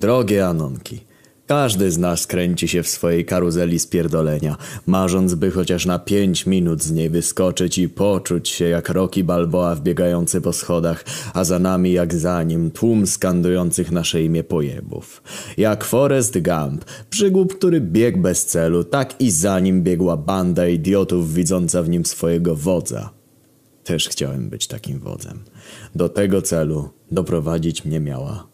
Drogie Anonki, każdy z nas kręci się w swojej karuzeli spierdolenia, marząc by chociaż na pięć minut z niej wyskoczyć i poczuć się jak Rocky Balboa wbiegający po schodach, a za nami jak za nim tłum skandujących nasze imię pojebów. Jak Forrest Gump, przygłup, który biegł bez celu, tak i za nim biegła banda idiotów widząca w nim swojego wodza. Też chciałem być takim wodzem. Do tego celu doprowadzić mnie miała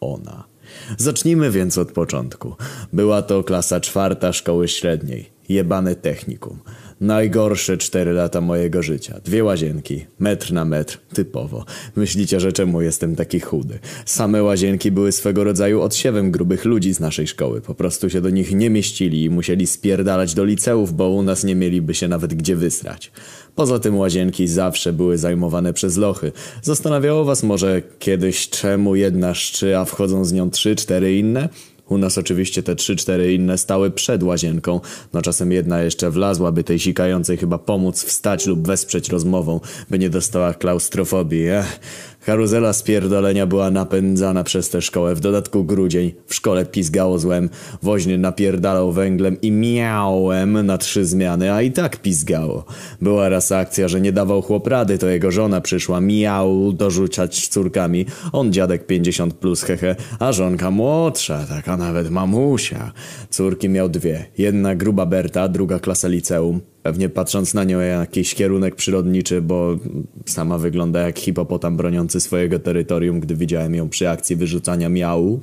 ona. Zacznijmy więc od początku. Była to klasa czwarta szkoły średniej. Jebane technikum. Najgorsze cztery lata mojego życia. Dwie łazienki. Metr na metr. Typowo. Myślicie, że czemu jestem taki chudy? Same łazienki były swego rodzaju odsiewem grubych ludzi z naszej szkoły. Po prostu się do nich nie mieścili i musieli spierdalać do liceów, bo u nas nie mieliby się nawet gdzie wysrać. Poza tym łazienki zawsze były zajmowane przez lochy. Zastanawiało was może kiedyś czemu jedna szczy, a wchodzą z nią trzy, cztery inne? U nas oczywiście te trzy, cztery inne stały przed łazienką. No czasem jedna jeszcze wlazłaby tej sikającej chyba pomóc wstać lub wesprzeć rozmową, by nie dostała klaustrofobii. Ech. Karuzela spierdolenia była napędzana przez tę szkołę. W dodatku grudzień. W szkole pizgało złem. Woźny napierdalał węglem i miałem na trzy zmiany, a i tak pizgało. Była raz akcja, że nie dawał chłop rady, to jego żona przyszła miał dorzucać córkami. On dziadek 50 plus hehe, a żonka młodsza, taka nawet mamusia. Córki miał dwie. Jedna gruba Berta, druga klasa liceum. Pewnie patrząc na nią jakiś kierunek przyrodniczy, bo sama wygląda jak hipopotam broniący swojego terytorium, gdy widziałem ją przy akcji wyrzucania miału.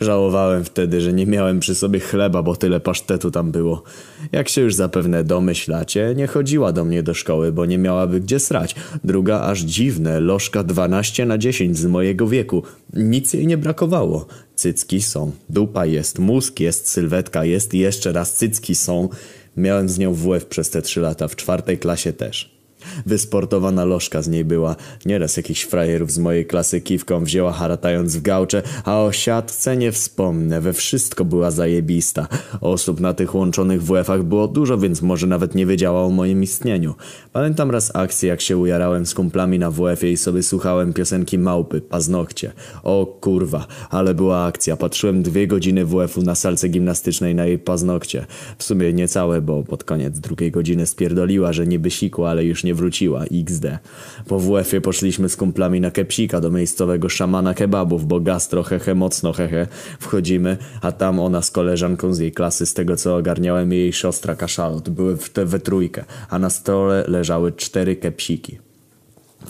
Żałowałem wtedy, że nie miałem przy sobie chleba, bo tyle pasztetu tam było. Jak się już zapewne domyślacie, nie chodziła do mnie do szkoły, bo nie miałaby gdzie srać. Druga aż dziwne, lożka 12 na 10 z mojego wieku. Nic jej nie brakowało. Cycki są, dupa jest, mózg jest, sylwetka jest i jeszcze raz cycki są. Miałem z nią WF przez te trzy lata, w czwartej klasie też. Wysportowana lożka z niej była. Nieraz jakichś frajerów z mojej klasy kiwką wzięła haratając w gałcze, a o siatce nie wspomnę, we wszystko była zajebista. Osób na tych łączonych WF-ach było dużo, więc może nawet nie wiedziała o moim istnieniu. Pamiętam raz akcję, jak się ujarałem z kumplami na WF-ie i sobie słuchałem piosenki Małpy, Paznokcie. O kurwa, ale była akcja. Patrzyłem dwie godziny WF-u na salce gimnastycznej na jej paznokcie. W sumie niecałe, bo pod koniec drugiej godziny spierdoliła, że niby sikła, ale już nie wróciła. XD. Po WF-ie poszliśmy z kumplami na kepsika do miejscowego szamana kebabów, bo gastro hehe mocno hehe. Wchodzimy, a tam ona z koleżanką z jej klasy, z tego co ogarniałem jej siostra kaszalot. Były w te we trójkę, a na stole leżały cztery kepsiki.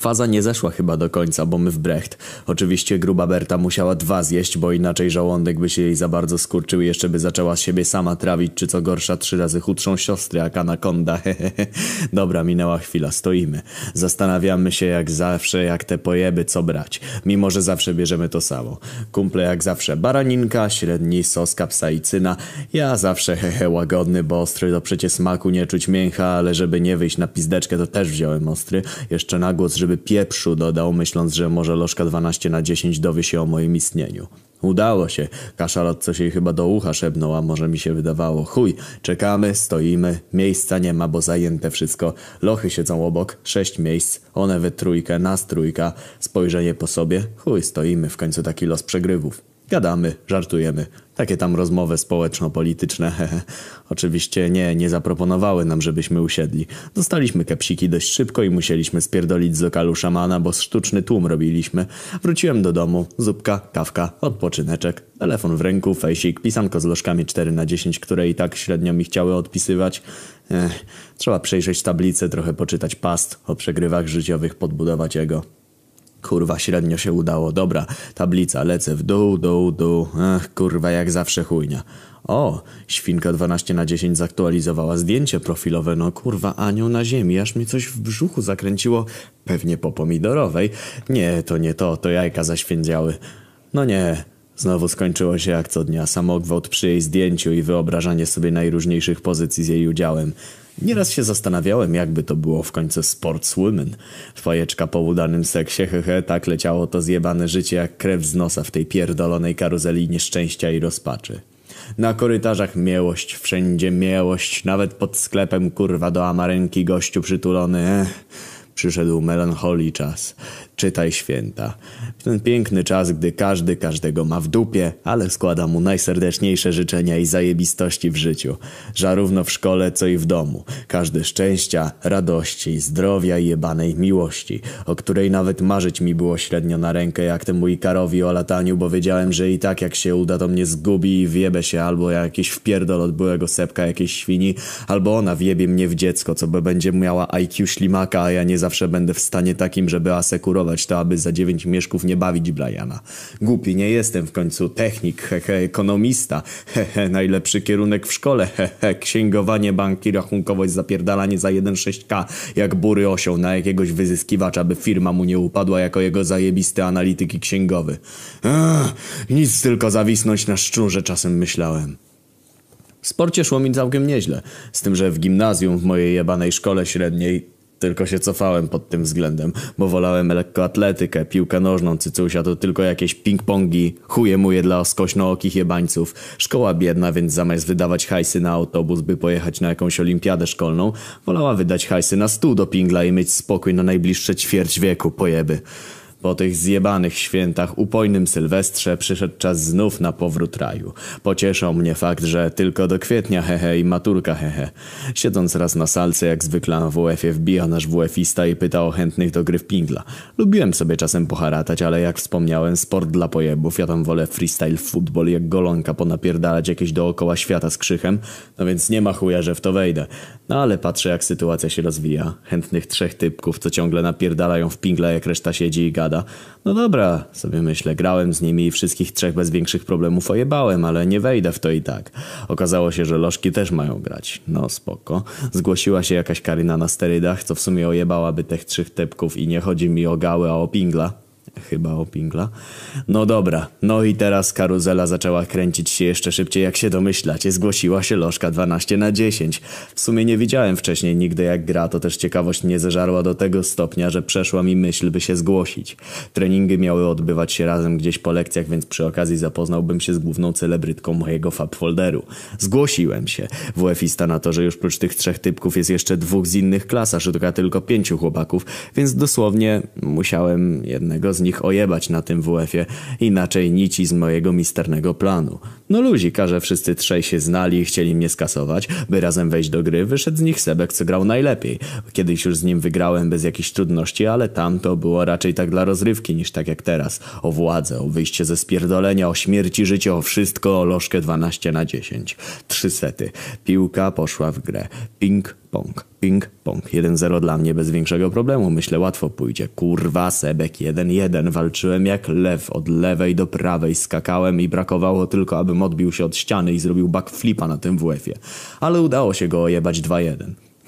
Faza nie zeszła chyba do końca, bo my w Brecht. Oczywiście gruba Berta musiała dwa zjeść, bo inaczej żołądek by się jej za bardzo skurczył jeszcze by zaczęła siebie sama trawić, czy co gorsza trzy razy chudszą siostrę jak anakonda. Dobra, minęła chwila, stoimy. Zastanawiamy się jak zawsze, jak te pojeby co brać. Mimo, że zawsze bierzemy to samo. Kumple jak zawsze baraninka, średni sos, kapsaicyna. Ja zawsze hehe łagodny, bo ostry to przecie smaku nie czuć mięcha, ale żeby nie wyjść na pizdeczkę to też wziąłem ostry. Jeszcze na głos, żeby pieprzu dodał, myśląc, że może lożka 12 na 10 dowie się o moim istnieniu. Udało się. Kaszalot coś jej chyba do ucha szepnął, a może mi się wydawało. Chuj, czekamy, stoimy, miejsca nie ma, bo zajęte wszystko. Lochy siedzą obok, sześć miejsc, one we trójkę, nas trójka. Spojrzenie po sobie, chuj, stoimy, w końcu taki los przegrywów. Gadamy, żartujemy. Takie tam rozmowy społeczno-polityczne. Oczywiście nie, nie zaproponowały nam, żebyśmy usiedli. Dostaliśmy kepsiki dość szybko i musieliśmy spierdolić z lokalu szamana, bo sztuczny tłum robiliśmy. Wróciłem do domu, zupka, kawka, odpoczyneczek, telefon w ręku, fejsik, pisanko z lożkami 4 na 10 które i tak średnio mi chciały odpisywać. Ech, trzeba przejrzeć tablicę, trochę poczytać past o przegrywach życiowych, podbudować jego. Kurwa, średnio się udało. Dobra, tablica, lecę w dół, dół, dół. Ach, kurwa, jak zawsze chujnia. O, świnka 12 na 10 zaktualizowała zdjęcie profilowe. No kurwa, anioł na ziemi, aż mnie coś w brzuchu zakręciło. Pewnie po pomidorowej. Nie, to nie to, to jajka zaświędziały. No nie, Znowu skończyło się jak co dnia samogwałt przy jej zdjęciu i wyobrażanie sobie najróżniejszych pozycji z jej udziałem. Nieraz się zastanawiałem, jakby to było w końcu sportswomen. Twojeczka po udanym seksie, hehe, tak leciało to zjebane życie jak krew z nosa w tej pierdolonej karuzeli nieszczęścia i rozpaczy. Na korytarzach miłość, wszędzie miłość, nawet pod sklepem kurwa do amarenki gościu przytulony, Ech. Przyszedł melancholii czas. Czytaj święta. W ten piękny czas, gdy każdy każdego ma w dupie, ale składa mu najserdeczniejsze życzenia i zajebistości w życiu. Żarówno w szkole, co i w domu. Każdy szczęścia, radości, zdrowia i jebanej miłości, o której nawet marzyć mi było średnio na rękę, jak temu Ikarowi o lataniu, bo wiedziałem, że i tak jak się uda, to mnie zgubi i wiebie się albo jakiś wpierdol od byłego sepka jakiejś świni, albo ona wiebie mnie w dziecko, co by będzie miała IQ ślimaka, a ja nie zawsze będę w stanie takim, żeby asekurować to, aby za dziewięć mieszków nie bawić Briana. Głupi nie jestem w końcu, technik, hehe, ekonomista, hehe, najlepszy kierunek w szkole, hehe, księgowanie, banki, rachunkowość, zapierdalanie za 1,6k, jak bury osioł na jakiegoś wyzyskiwacza, by firma mu nie upadła jako jego zajebisty analityk i księgowy. Ech, nic tylko zawisnąć na szczurze czasem myślałem. W sporcie szło mi całkiem nieźle, z tym, że w gimnazjum w mojej jebanej szkole średniej tylko się cofałem pod tym względem, bo wolałem lekkoatletykę, piłkę nożną, cycusia to tylko jakieś ping-pongi, chuje muje dla skośnookich jebańców. Szkoła biedna, więc zamiast wydawać hajsy na autobus, by pojechać na jakąś olimpiadę szkolną, wolała wydać hajsy na stół do pingla i mieć spokój na najbliższe ćwierć wieku, pojeby. Po tych zjebanych świętach, upojnym Sylwestrze przyszedł czas znów na powrót raju. Pocieszał mnie fakt, że tylko do kwietnia hehe i maturka hehe. Siedząc raz na salce jak zwykle na WF-ie wbija nasz WF-ista i pyta o chętnych do gry w pingla. Lubiłem sobie czasem poharatać, ale jak wspomniałem, sport dla pojebów, ja tam wolę freestyle football jak golonka ponapierdalać jakieś dookoła świata z krzychem, no więc nie ma chuja, że w to wejdę. No ale patrzę jak sytuacja się rozwija. Chętnych trzech typków, co ciągle napierdalają w pingla jak reszta siedzi i gada. No dobra, sobie myślę, grałem z nimi i wszystkich trzech bez większych problemów ojebałem, ale nie wejdę w to i tak. Okazało się, że lożki też mają grać. No spoko. Zgłosiła się jakaś Karyna na sterydach, co w sumie ojebałaby tych trzech typków i nie chodzi mi o gały, a o pingla. Chyba o pingla. No dobra, no i teraz karuzela zaczęła kręcić się jeszcze szybciej, jak się domyślacie. Zgłosiła się lożka 12 na 10. W sumie nie widziałem wcześniej nigdy jak gra, to też ciekawość mnie zeżarła do tego stopnia, że przeszła mi myśl, by się zgłosić. Treningi miały odbywać się razem gdzieś po lekcjach, więc przy okazji zapoznałbym się z główną celebrytką mojego fab folderu. Zgłosiłem się. WF-ista na to, że już prócz tych trzech typków jest jeszcze dwóch z innych klas, a szuka tylko pięciu chłopaków, więc dosłownie musiałem jednego z nich ojebać na tym WF-ie, inaczej nici z mojego misternego planu. No luzik, że wszyscy trzej się znali i chcieli mnie skasować, by razem wejść do gry, wyszedł z nich Sebek, co grał najlepiej. Kiedyś już z nim wygrałem bez jakichś trudności, ale tam to było raczej tak dla rozrywki niż tak jak teraz. O władzę, o wyjście ze spierdolenia, o śmierci, życie, o wszystko, o lożkę 12 na 10. Trzy sety. Piłka poszła w grę. Ping, pong, ping, pong. 1-0 dla mnie bez większego problemu. Myślę, łatwo pójdzie. Kurwa, Sebek 1-1. Walczyłem jak lew. Od lewej do prawej skakałem i brakowało tylko, abym odbił się od ściany i zrobił backflipa na tym WF-ie. Ale udało się go ojebać 2-1.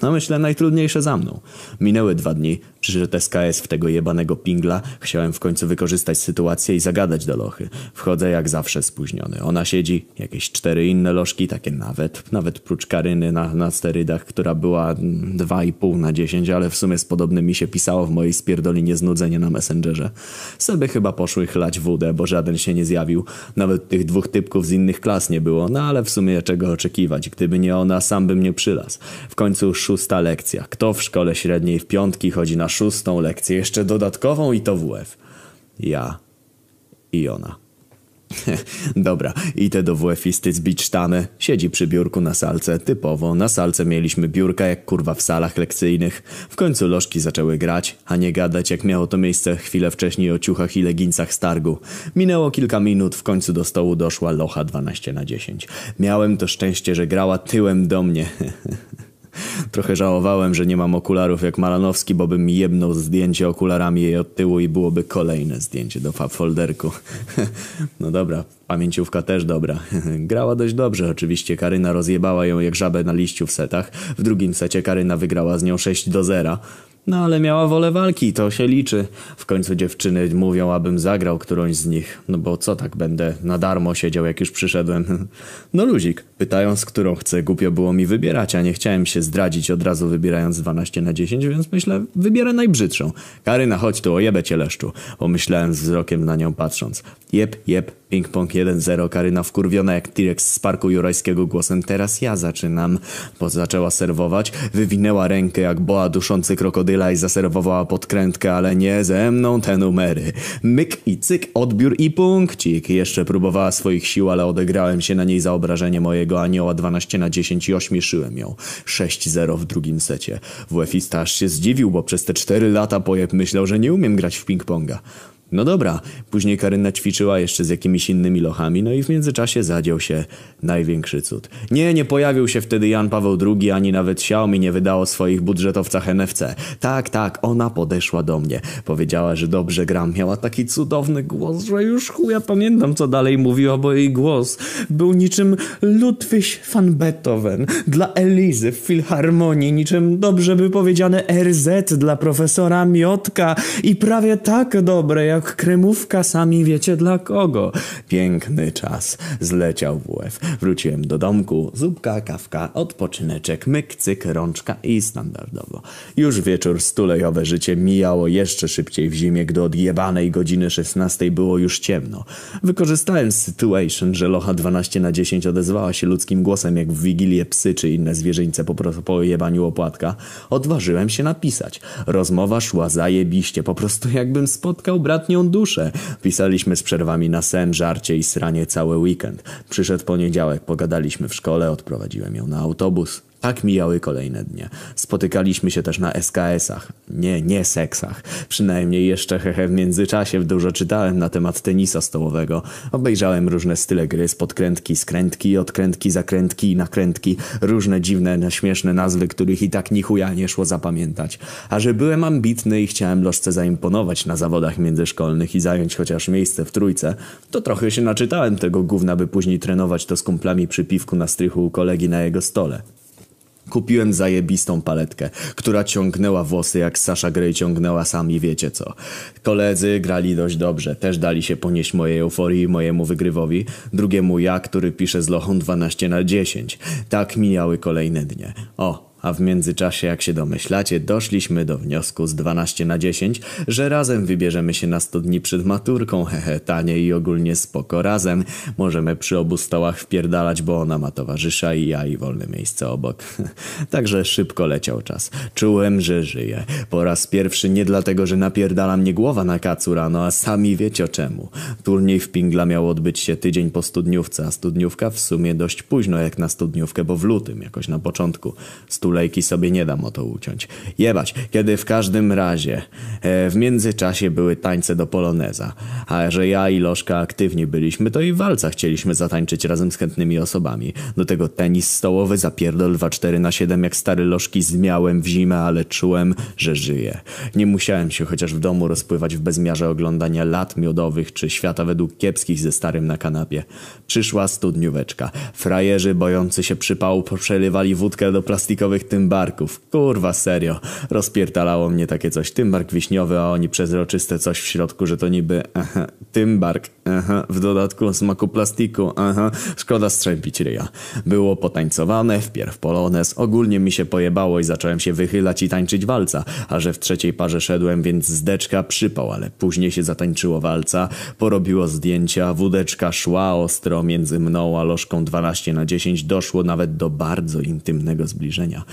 No myślę, najtrudniejsze za mną. Minęły dwa dni, przyszedł SKS w tego jebanego pingla. Chciałem w końcu wykorzystać sytuację i zagadać do lochy. Wchodzę jak zawsze spóźniony. Ona siedzi, jakieś cztery inne lożki, takie nawet, nawet prócz Karyny na, na sterydach, która była 2,5 na 10, ale w sumie z podobnymi się pisało w mojej spierdolinie znudzenie na Messengerze. Sobie chyba poszły chlać wódę, bo żaden się nie zjawił. Nawet tych dwóch typków z innych klas nie było, no ale w sumie czego oczekiwać. Gdyby nie ona, sam bym nie przylazł. W końcu szósta lekcja. Kto w szkole średniej w piątki chodzi na szóstą lekcję, jeszcze dodatkową i to WF? Ja i ona. Dobra, idę do WF-isty zbić sztamę. Siedzi przy biurku na salce. Typowo, na salce mieliśmy biurka jak kurwa w salach lekcyjnych. W końcu lożki zaczęły grać, a nie gadać jak miało to miejsce chwilę wcześniej o ciuchach i legincach z targu. Minęło kilka minut, w końcu do stołu doszła locha 12 na 10. Miałem to szczęście, że grała tyłem do mnie. Trochę żałowałem, że nie mam okularów jak Malanowski, bo bym jebnął zdjęcie okularami jej od tyłu i byłoby kolejne zdjęcie do folderku. no dobra, pamięciówka też dobra. Grała dość dobrze, oczywiście Karyna rozjebała ją jak żabę na liściu w setach. W drugim secie Karyna wygrała z nią 6 do 0. No ale miała wolę walki, to się liczy. W końcu dziewczyny mówią, abym zagrał którąś z nich. No bo co tak będę na darmo siedział, jak już przyszedłem. No luzik. Pytają, z którą chcę. Głupio było mi wybierać, a nie chciałem się zdradzić od razu wybierając 12 na 10, więc myślę, wybierę najbrzydszą. Karyna, chodź tu, ojebę cię leszczu. Pomyślałem wzrokiem na nią patrząc. Jep, jep, ping-pong 1-0, Karyna wkurwiona jak T-Rex z parku jurajskiego głosem. Teraz ja zaczynam. Bo zaczęła serwować, wywinęła rękę jak boa duszący krokodyl krokodyla i zaserwowała podkrętkę, ale nie ze mną te numery. Myk i cyk, odbiór i punkcik. Jeszcze próbowała swoich sił, ale odegrałem się na niej za obrażenie mojego anioła 12 na 10 i ośmieszyłem ją. 6-0 w drugim secie. WF-ista aż się zdziwił, bo przez te 4 lata pojeb myślał, że nie umiem grać w ping-ponga. No dobra, później Karyna ćwiczyła jeszcze z jakimiś innymi lochami, no i w międzyczasie zadział się największy cud. Nie, nie pojawił się wtedy Jan Paweł II, ani nawet Xiaomi nie wydało swoich budżetowcach NFC. Tak, tak, ona podeszła do mnie. Powiedziała, że dobrze gram. Miała taki cudowny głos, że już chuja pamiętam, co dalej mówiła, bo jej głos był niczym Ludwig van Beethoven dla Elizy w Filharmonii, niczym dobrze by powiedziane RZ dla profesora Miotka i prawie tak dobre jak jak kremówka, sami wiecie dla kogo. Piękny czas. Zleciał WF. Wróciłem do domku. Zupka, kawka, odpoczyneczek, myk, cyk, rączka i standardowo. Już wieczór, stulejowe życie mijało jeszcze szybciej w zimie, gdy od jebanej godziny 16 było już ciemno. Wykorzystałem situation, że locha 12 na 10 odezwała się ludzkim głosem jak w wigilię psy czy inne zwierzyńce po po jebaniu opłatka. Odważyłem się napisać. Rozmowa szła zajebiście, po prostu jakbym spotkał bratnią ostatnią duszę. Pisaliśmy z przerwami na sen, żarcie i sranie cały weekend. Przyszedł poniedziałek, pogadaliśmy w szkole, odprowadziłem ją na autobus. Tak mijały kolejne dnie. Spotykaliśmy się też na SKS-ach. Nie, nie seksach. Przynajmniej jeszcze hehe w międzyczasie dużo czytałem na temat tenisa stołowego. Obejrzałem różne style gry z podkrętki, skrętki, odkrętki, zakrętki i nakrętki. Różne dziwne, śmieszne nazwy, których i tak ni chuja nie szło zapamiętać. A że byłem ambitny i chciałem lożce zaimponować na zawodach międzyszkolnych i zająć chociaż miejsce w trójce, to trochę się naczytałem tego gówna, by później trenować to z kumplami przy piwku na strychu u kolegi na jego stole. Kupiłem zajebistą paletkę, która ciągnęła włosy jak Sasha Grey ciągnęła sami wiecie co. Koledzy grali dość dobrze, też dali się ponieść mojej euforii mojemu wygrywowi, drugiemu ja, który pisze z lochą 12 na 10. Tak mijały kolejne dnie. O, a w międzyczasie, jak się domyślacie, doszliśmy do wniosku z 12 na 10, że razem wybierzemy się na 100 dni przed maturką, hehe, tanie i ogólnie spoko razem. Możemy przy obu stołach wpierdalać, bo ona ma towarzysza i ja i wolne miejsce obok. Także szybko leciał czas. Czułem, że żyję. Po raz pierwszy nie dlatego, że napierdala mnie głowa na kacu rano, a sami wiecie o czemu. Turniej w Pingla miał odbyć się tydzień po studniówce, a studniówka w sumie dość późno jak na studniówkę, bo w lutym, jakoś na początku. Stu Tulejki sobie nie dam o to uciąć. Jebać, kiedy w każdym razie e, w międzyczasie były tańce do poloneza. A że ja i Lożka aktywni byliśmy, to i walca chcieliśmy zatańczyć razem z chętnymi osobami. Do tego tenis stołowy, zapierdol 2-4 na 7 jak stary Lożki zmiałem w zimę, ale czułem, że żyję. Nie musiałem się chociaż w domu rozpływać w bezmiarze oglądania lat miodowych czy świata według kiepskich ze starym na kanapie. Przyszła studnióweczka. Frajerzy bojący się przypału przelewali wódkę do plastikowych tych tymbarków. Kurwa, serio. Rozpiertalało mnie takie coś. Tymbark wiśniowy, a oni przezroczyste coś w środku, że to niby aha, tymbark. Aha, w dodatku smaku plastiku. Aha, szkoda strzępić ryja. Było potańcowane, wpierw polonez. Ogólnie mi się pojebało i zacząłem się wychylać i tańczyć walca. A że w trzeciej parze szedłem, więc zdeczka przypał, ale później się zatańczyło walca. Porobiło zdjęcia, wódeczka szła ostro między mną a lożką 12 na 10. Doszło nawet do bardzo intymnego zbliżenia.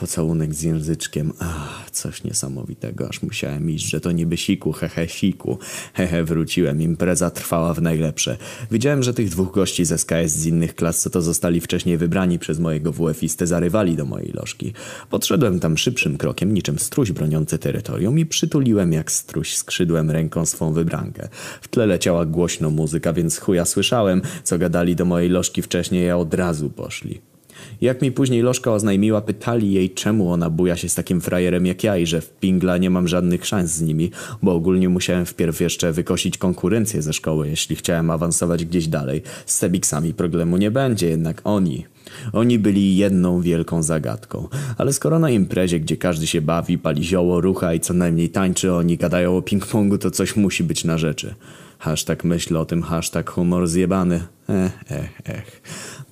Pocałunek z języczkiem. Ach, coś niesamowitego, aż musiałem iść, że to niby siku, hehe, siku. Hehe, wróciłem, impreza trwała w najlepsze. Widziałem, że tych dwóch gości z SKS z innych klas, co to zostali wcześniej wybrani przez mojego WF-istę, zarywali do mojej lożki. Podszedłem tam szybszym krokiem, niczym struś broniący terytorium i przytuliłem jak struś skrzydłem ręką swą wybrankę. W tle leciała głośno muzyka, więc chuja słyszałem, co gadali do mojej lożki wcześniej, a od razu poszli. Jak mi później Lożka oznajmiła, pytali jej, czemu ona buja się z takim frajerem jak ja i że w Pingla nie mam żadnych szans z nimi, bo ogólnie musiałem wpierw jeszcze wykosić konkurencję ze szkoły, jeśli chciałem awansować gdzieś dalej. Z Sebiksami problemu nie będzie, jednak oni... Oni byli jedną wielką zagadką. Ale skoro na imprezie, gdzie każdy się bawi, pali zioło, rucha i co najmniej tańczy, oni gadają o ping-pongu, to coś musi być na rzeczy. Hashtag myśl o tym, hashtag humor zjebany. Ech, ech, ech.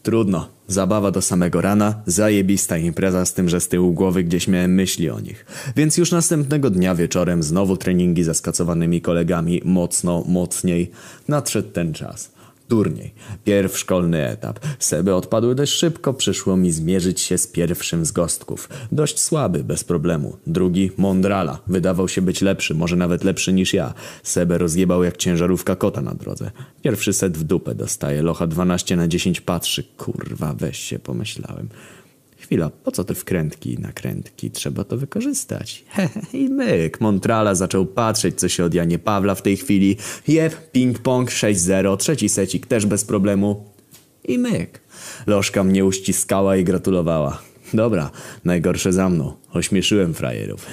Trudno. Zabawa do samego rana, zajebista impreza z tym, że z tyłu głowy gdzieś miałem myśli o nich. Więc już następnego dnia wieczorem znowu treningi ze skacowanymi kolegami, mocno, mocniej. Nadszedł ten czas. Turniej. Pierw szkolny etap. Seby odpadły dość szybko, przyszło mi zmierzyć się z pierwszym z gostków. Dość słaby, bez problemu. Drugi, Mondrala. Wydawał się być lepszy, może nawet lepszy niż ja. Sebę rozjebał jak ciężarówka kota na drodze. Pierwszy set w dupę dostaje, locha 12 na 10 patrzy. Kurwa, weź się, pomyślałem. Chwila, po co te wkrętki i nakrętki? Trzeba to wykorzystać. I myk. Montrala zaczął patrzeć, co się od Janie Pawla w tej chwili. Jeb, ping-pong 6-0, trzeci secik też bez problemu. I myk. Lożka mnie uściskała i gratulowała. Dobra, najgorsze za mną. Ośmieszyłem frajerów.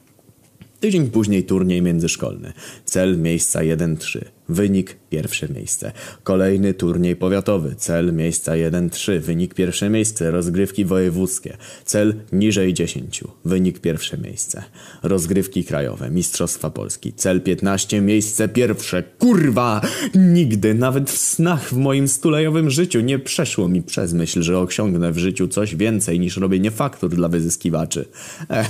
Tydzień później turniej międzyszkolny. Cel miejsca 1-3. Wynik pierwsze miejsce. Kolejny turniej powiatowy. Cel miejsca 1-3. Wynik pierwsze miejsce. Rozgrywki wojewódzkie. Cel niżej 10. Wynik pierwsze miejsce. Rozgrywki krajowe. Mistrzostwa Polski. Cel 15. Miejsce pierwsze. Kurwa! Nigdy, nawet w snach w moim stulejowym życiu nie przeszło mi przez myśl, że osiągnę w życiu coś więcej niż robienie faktur dla wyzyskiwaczy. Ech.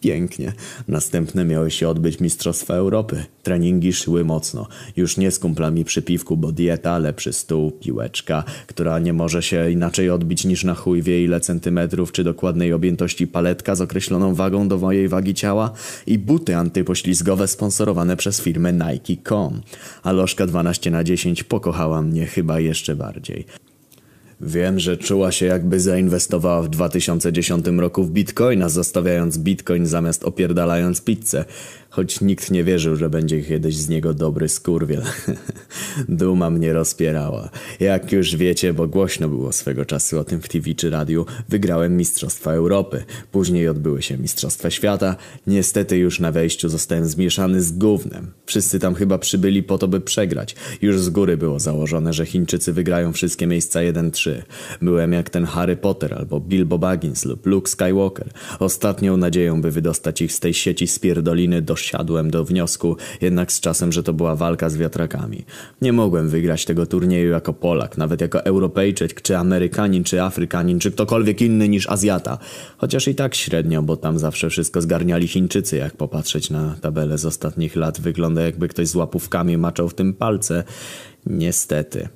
Pięknie. Następne miały się odbyć Mistrzostwa Europy. Treningi szły mocno. Już nie z kumplami przy piwku, bo dieta, lepszy stół, piłeczka, która nie może się inaczej odbić niż na chuj wie ile centymetrów, czy dokładnej objętości paletka z określoną wagą do mojej wagi ciała i buty antypoślizgowe sponsorowane przez firmę Nike.com. A lożka 12 na 10 pokochała mnie chyba jeszcze bardziej. Wiem, że czuła się jakby zainwestowała w 2010 roku w bitcoina, zostawiając bitcoin zamiast opierdalając pizzę. Choć nikt nie wierzył, że będzie kiedyś z niego dobry skurwiel. Duma mnie rozpierała. Jak już wiecie, bo głośno było swego czasu o tym w TV czy radiu, wygrałem Mistrzostwa Europy. Później odbyły się Mistrzostwa Świata. Niestety już na wejściu zostałem zmieszany z gównem. Wszyscy tam chyba przybyli po to, by przegrać. Już z góry było założone, że Chińczycy wygrają wszystkie miejsca 1-3. Byłem jak ten Harry Potter albo Bilbo Baggins lub Luke Skywalker. Ostatnią nadzieją, by wydostać ich z tej sieci spierdoliny do doszedłem do wniosku jednak z czasem, że to była walka z wiatrakami. Nie mogłem wygrać tego turnieju jako Polak, nawet jako Europejczyk, czy Amerykanin, czy Afrykanin, czy ktokolwiek inny niż Azjata. Chociaż i tak średnio, bo tam zawsze wszystko zgarniali Chińczycy, jak popatrzeć na tabelę z ostatnich lat. Wygląda jakby ktoś z łapówkami maczał w tym palce. Niestety.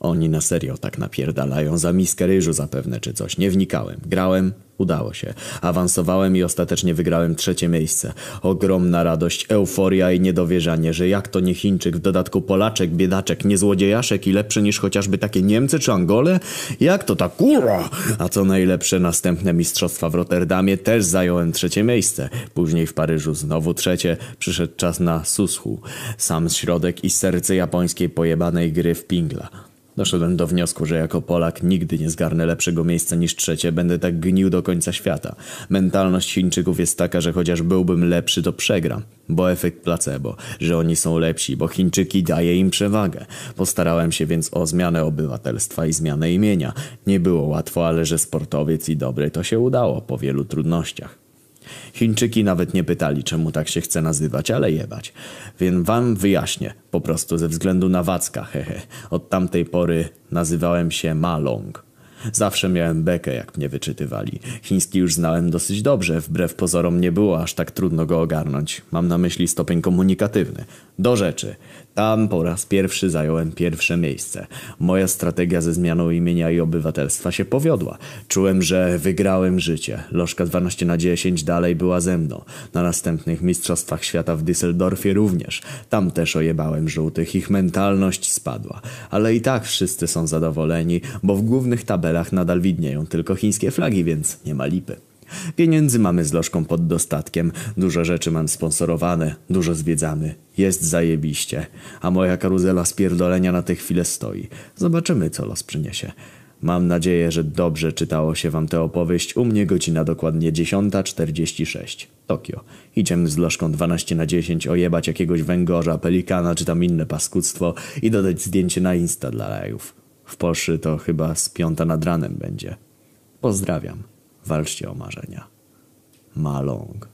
Oni na serio tak napierdalają za miskę ryżu zapewne czy coś. Nie wnikałem. Grałem, Udało się. Awansowałem i ostatecznie wygrałem trzecie miejsce. Ogromna radość, euforia i niedowierzanie, że jak to nie Chińczyk, w dodatku Polaczek, biedaczek, nie złodziejaszek i lepszy niż chociażby takie Niemcy czy Angole? Jak to ta kurwa? A co najlepsze, następne mistrzostwa w Rotterdamie też zająłem trzecie miejsce. Później w Paryżu znowu trzecie. Przyszedł czas na Sushu. Sam środek i serce japońskiej pojebanej gry w pingla. Doszedłem do wniosku, że jako Polak nigdy nie zgarnę lepszego miejsca niż trzecie, będę tak gnił do końca świata. Mentalność Chińczyków jest taka, że chociaż byłbym lepszy, to przegram. Bo efekt placebo, że oni są lepsi, bo Chińczyki daje im przewagę. Postarałem się więc o zmianę obywatelstwa i zmianę imienia. Nie było łatwo, ale że sportowiec i dobry to się udało po wielu trudnościach. Chińczyki nawet nie pytali, czemu tak się chce nazywać, ale jebać. Więc wam wyjaśnię, po prostu ze względu na Wacka, hehe. Od tamtej pory nazywałem się Malong. Zawsze miałem bekę, jak mnie wyczytywali. Chiński już znałem dosyć dobrze, wbrew pozorom nie było aż tak trudno go ogarnąć. Mam na myśli stopień komunikatywny. Do rzeczy. Tam po raz pierwszy zająłem pierwsze miejsce. Moja strategia ze zmianą imienia i obywatelstwa się powiodła. Czułem, że wygrałem życie. Lożka 12 na 10 dalej była ze mną. Na następnych Mistrzostwach Świata w Düsseldorfie również. Tam też ojebałem żółtych. Ich mentalność spadła. Ale i tak wszyscy są zadowoleni, bo w głównych tabelach nadal widnieją tylko chińskie flagi, więc nie ma lipy. Pieniędzy mamy z lożką pod dostatkiem, dużo rzeczy mam sponsorowane, dużo zwiedzamy. Jest zajebiście, a moja karuzela spierdolenia na tę chwilę stoi. Zobaczymy, co los przyniesie. Mam nadzieję, że dobrze czytało się wam tę opowieść. U mnie godzina dokładnie 10.46. Tokio. Idziemy z lożką 12 na 10 ojebać jakiegoś węgorza, pelikana czy tam inne paskudztwo i dodać zdjęcie na Insta dla lajów. W Polsce to chyba z piąta nad ranem będzie. Pozdrawiam. Walczcie o marzenia. Malong.